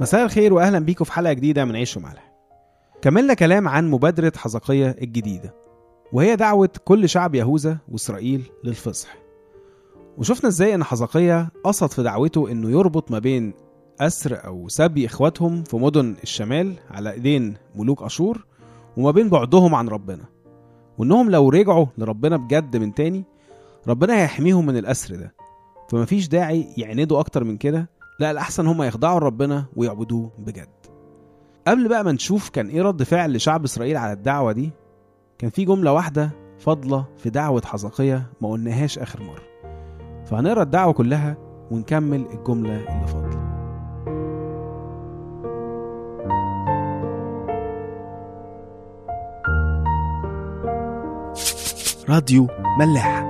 مساء الخير واهلا بيكم في حلقة جديدة من عيش وملح. كملنا كلام عن مبادرة حزقية الجديدة وهي دعوة كل شعب يهوذا وإسرائيل للفصح. وشفنا إزاي إن حزقية قصد في دعوته إنه يربط ما بين أسر أو سبي إخواتهم في مدن الشمال على إيدين ملوك أشور وما بين بعدهم عن ربنا. وإنهم لو رجعوا لربنا بجد من تاني ربنا هيحميهم من الأسر ده. فمفيش داعي يعندوا أكتر من كده لا الأحسن هم يخضعوا لربنا ويعبدوه بجد. قبل بقى ما نشوف كان إيه رد فعل لشعب إسرائيل على الدعوة دي كان في جملة واحدة فاضلة في دعوة حزقية ما قلناهاش آخر مرة. فهنقرأ الدعوة كلها ونكمل الجملة اللي فاضلة. راديو ملاح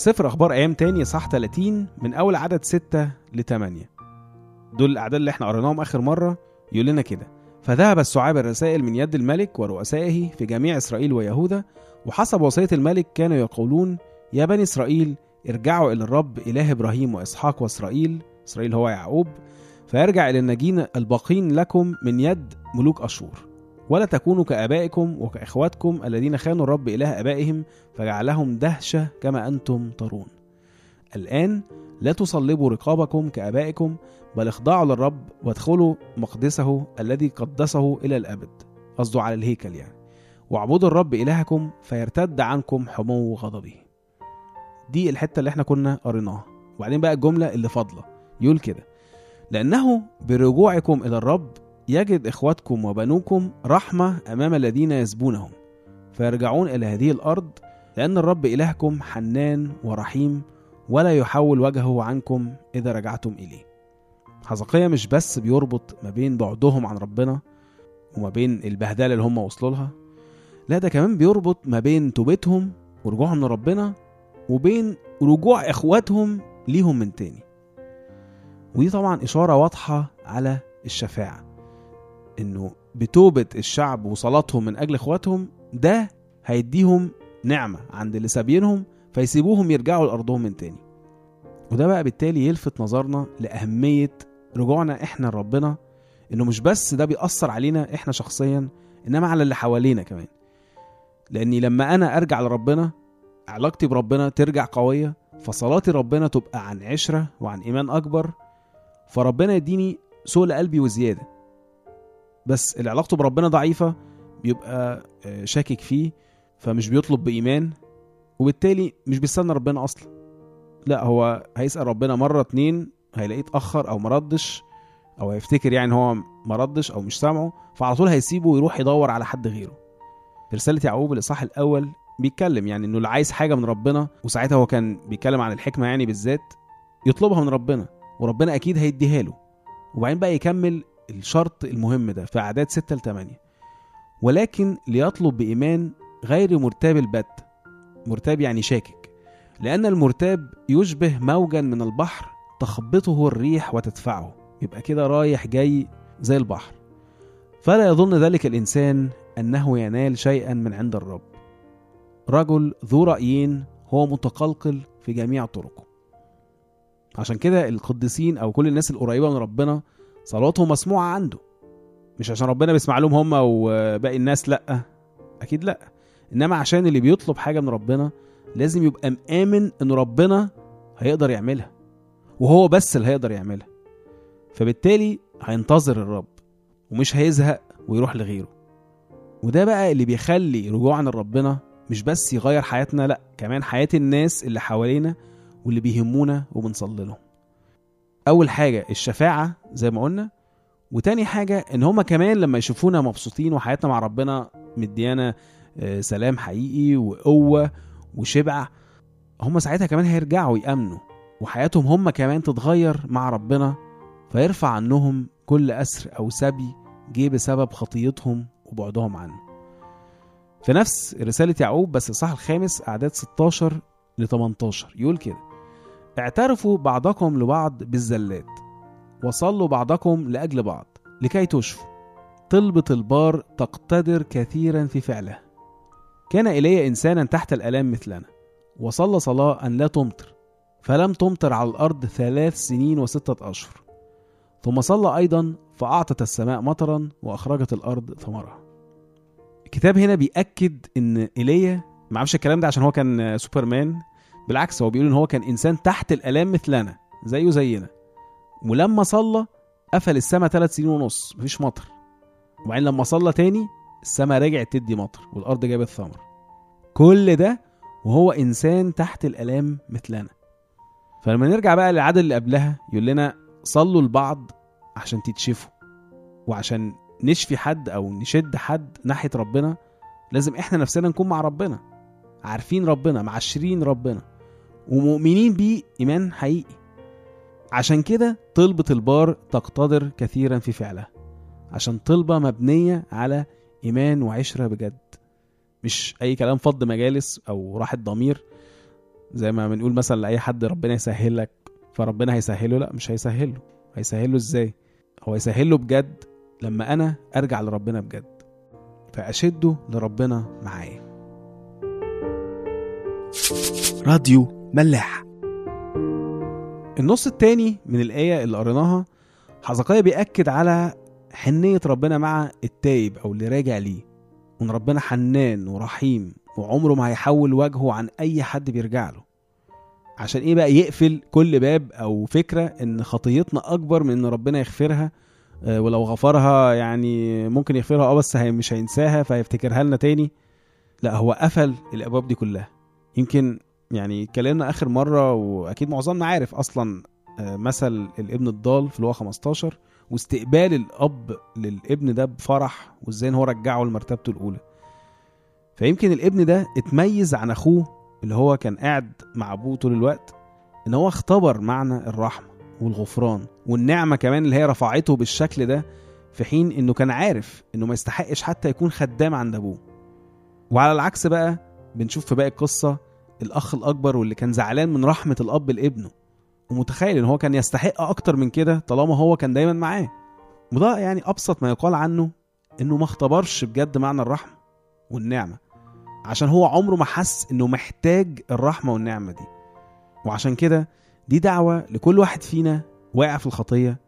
سفر أخبار أيام تاني صح 30 من أول عدد 6 ل 8 دول الأعداد اللي إحنا قريناهم آخر مرة يقول لنا كده. فذهب السعاب الرسائل من يد الملك ورؤسائه في جميع إسرائيل ويهوذا وحسب وصية الملك كانوا يقولون يا بني إسرائيل ارجعوا إلى الرب إله إبراهيم وإسحاق وإسرائيل إسرائيل هو يعقوب. فيرجع إلى الناجين الباقين لكم من يد ملوك أشور. ولا تكونوا كآبائكم وكإخواتكم الذين خانوا الرب إله آبائهم فجعلهم دهشة كما أنتم ترون. الآن لا تصلبوا رقابكم كآبائكم بل اخضعوا للرب وادخلوا مقدسه الذي قدسه إلى الأبد. قصده على الهيكل يعني. واعبدوا الرب إلهكم فيرتد عنكم حمو غضبه. دي الحتة اللي إحنا كنا قريناها. وبعدين بقى الجملة اللي فاضلة. يقول كده لأنه برجوعكم إلى الرب يجد إخواتكم وبنوكم رحمة أمام الذين يسبونهم فيرجعون إلى هذه الأرض لأن الرب إلهكم حنان ورحيم ولا يحول وجهه عنكم إذا رجعتم إليه. حزقية مش بس بيربط ما بين بعدهم عن ربنا وما بين البهدلة اللي هم وصلوا لها لا ده كمان بيربط ما بين توبتهم ورجوعهم لربنا وبين رجوع إخواتهم ليهم من تاني. ودي طبعا إشارة واضحة على الشفاعة. إنه بتوبة الشعب وصلاتهم من أجل إخواتهم ده هيديهم نعمة عند اللي سابينهم فيسيبوهم يرجعوا لأرضهم من تاني. وده بقى بالتالي يلفت نظرنا لأهمية رجوعنا إحنا لربنا إنه مش بس ده بيأثر علينا إحنا شخصيا إنما على اللي حوالينا كمان. لأني لما أنا أرجع لربنا علاقتي بربنا ترجع قوية فصلاتي ربنا تبقى عن عشرة وعن إيمان أكبر فربنا يديني سؤل قلبي وزيادة. بس اللي علاقته بربنا ضعيفة بيبقى آه، شاكك فيه فمش بيطلب بإيمان وبالتالي مش بيستنى ربنا أصلا. لا هو هيسأل ربنا مرة اتنين هيلاقيه اتأخر أو مردش أو هيفتكر يعني هو مردش أو مش سامعه فعلى طول هيسيبه ويروح يدور على حد غيره. في رسالة يعقوب الإصحاح الأول بيتكلم يعني إنه اللي عايز حاجة من ربنا وساعتها هو كان بيتكلم عن الحكمة يعني بالذات يطلبها من ربنا وربنا أكيد هيديها له. وبعدين بقى يكمل الشرط المهم ده في أعداد 6 ل 8 ولكن ليطلب بإيمان غير مرتاب البت. مرتاب يعني شاكك. لأن المرتاب يشبه موجا من البحر تخبطه الريح وتدفعه. يبقى كده رايح جاي زي البحر. فلا يظن ذلك الإنسان أنه ينال شيئا من عند الرب. رجل ذو رأيين هو متقلقل في جميع طرقه. عشان كده القديسين أو كل الناس القريبة من ربنا صلاتهم مسموعة عنده. مش عشان ربنا بيسمع لهم هم وباقي الناس لأ أكيد لأ. إنما عشان اللي بيطلب حاجة من ربنا لازم يبقى مآمن إن ربنا هيقدر يعملها وهو بس اللي هيقدر يعملها. فبالتالي هينتظر الرب ومش هيزهق ويروح لغيره. وده بقى اللي بيخلي رجوعنا لربنا مش بس يغير حياتنا لأ كمان حياة الناس اللي حوالينا واللي بيهمونا وبنصلي لهم. أول حاجة الشفاعة زي ما قلنا وتاني حاجة إن هما كمان لما يشوفونا مبسوطين وحياتنا مع ربنا مديانا آه، سلام حقيقي وقوة وشبع هما ساعتها كمان هيرجعوا يأمنوا وحياتهم هما كمان تتغير مع ربنا فيرفع عنهم كل أسر أو سبي جه بسبب خطيتهم وبعدهم عنه. في نفس رسالة يعقوب بس الصح الخامس أعداد 16 ل 18 يقول كده اعترفوا بعضكم لبعض بالزلات. وصلوا بعضكم لأجل بعض. لكي تشفوا. طلبة البار تقتدر كثيرا في فعله كان إلي إنسانا تحت الآلام مثلنا. وصلى صلاة أن لا تمطر. فلم تمطر على الأرض ثلاث سنين وستة أشهر. ثم صلى أيضا فأعطت السماء مطرا وأخرجت الأرض ثمرها. الكتاب هنا بيأكد إن إيليا ما عملش الكلام ده عشان هو كان سوبرمان بالعكس هو بيقول إن هو كان إنسان تحت الآلام مثلنا زيه زينا. ولما صلى قفل السماء ثلاث سنين ونص مفيش مطر. وبعدين لما صلى تاني السماء رجعت تدي مطر والأرض جابت ثمر. كل ده وهو إنسان تحت الآلام مثلنا. فلما نرجع بقى للعدد اللي قبلها يقول لنا صلوا لبعض عشان تتشفوا. وعشان نشفي حد أو نشد حد ناحية ربنا لازم إحنا نفسنا نكون مع ربنا. عارفين ربنا معشرين ربنا. ومؤمنين بيه إيمان حقيقي. عشان كده طلبة البار تقتدر كثيرا في فعلها عشان طلبة مبنية على إيمان وعشرة بجد. مش أي كلام فض مجالس أو راحة ضمير زي ما بنقول مثلا لأي حد ربنا يسهل لك فربنا هيسهله. لأ مش هيسهله. هيسهله إزاي؟ هو يسهله بجد لما أنا أرجع لربنا بجد فأشده لربنا معايا. راديو ملاح النص التاني من الآية اللي قريناها حزقية بيأكد على حنية ربنا مع التايب أو اللي راجع ليه وإن ربنا حنان ورحيم وعمره ما هيحول وجهه عن أي حد بيرجع له. عشان إيه بقى يقفل كل باب أو فكرة إن خطيتنا أكبر من إن ربنا يغفرها؟ آه، ولو غفرها يعني ممكن يغفرها آه بس مش هينساها فهيفتكرها لنا تاني. لا هو قفل الأبواب دي كلها. يمكن يعني اتكلمنا آخر مرة وأكيد معظمنا عارف أصلا آه، مثل الابن الضال في لغه 15 واستقبال الأب للابن ده بفرح وإزاي إن هو رجعه لمرتبته الأولى. فيمكن الابن ده اتميز عن أخوه اللي هو كان قاعد مع أبوه طول الوقت إن هو اختبر معنى الرحمة والغفران والنعمة كمان اللي هي رفعته بالشكل ده في حين إنه كان عارف إنه ما يستحقش حتى يكون خدام عند أبوه. وعلى العكس بقى بنشوف في باقي القصة الأخ الأكبر واللي كان زعلان من رحمة الأب لابنه. ومتخيل إن هو كان يستحق أكتر من كده طالما هو كان دايما معاه. وده يعني أبسط ما يقال عنه إنه ما اختبرش بجد معنى الرحمة والنعمة. عشان هو عمره ما حس إنه محتاج الرحمة والنعمة دي. وعشان كده دي دعوة لكل واحد فينا واقع في الخطية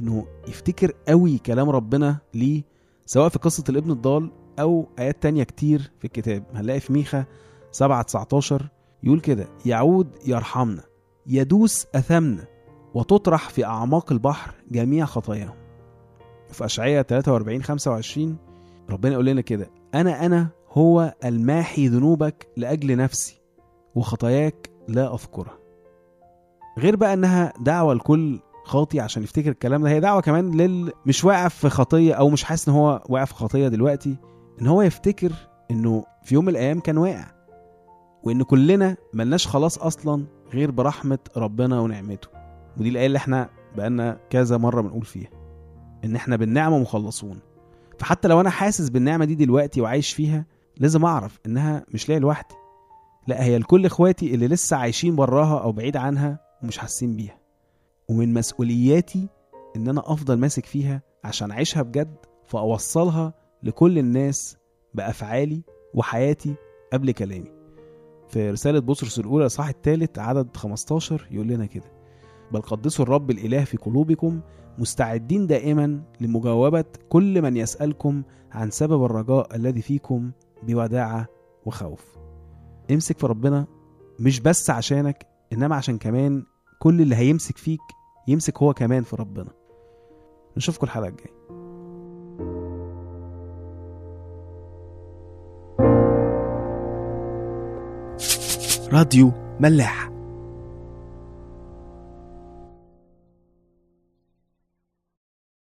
إنه يفتكر قوي كلام ربنا ليه سواء في قصة الابن الضال أو آيات تانية كتير في الكتاب. هنلاقي في ميخا 7 19 يقول كده يعود يرحمنا يدوس أثامنا وتطرح في أعماق البحر جميع خطاياهم. في اشعياء 43 25 ربنا يقول لنا كده أنا أنا هو الماحي ذنوبك لأجل نفسي وخطاياك لا أذكرها. غير بقى إنها دعوة لكل خاطي عشان يفتكر الكلام ده هي دعوة كمان لل مش واقع في خطية أو مش حاسس إن هو واقع في خطية دلوقتي إن هو يفتكر إنه في يوم من الأيام كان واقع. وإن كلنا ملناش خلاص أصلا غير برحمة ربنا ونعمته. ودي الآية اللي إحنا بقالنا كذا مرة بنقول فيها إن إحنا بالنعمة مخلصون. فحتى لو أنا حاسس بالنعمة دي دلوقتي وعايش فيها لازم أعرف إنها مش ليا لوحدي. لا هي لكل إخواتي اللي لسه عايشين براها أو بعيد عنها ومش حاسين بيها. ومن مسؤولياتي إن أنا أفضل ماسك فيها عشان أعيشها بجد فأوصلها لكل الناس بأفعالي وحياتي قبل كلامي. في رسالة بطرس الأولى الإصحاح الثالث عدد 15 يقول لنا كده. بل قدسوا الرب الإله في قلوبكم مستعدين دائما لمجاوبة كل من يسألكم عن سبب الرجاء الذي فيكم بوداعة وخوف. امسك في ربنا مش بس عشانك إنما عشان كمان كل اللي هيمسك فيك يمسك هو كمان في ربنا. نشوفكم الحلقة الجاية. راديو ملاح.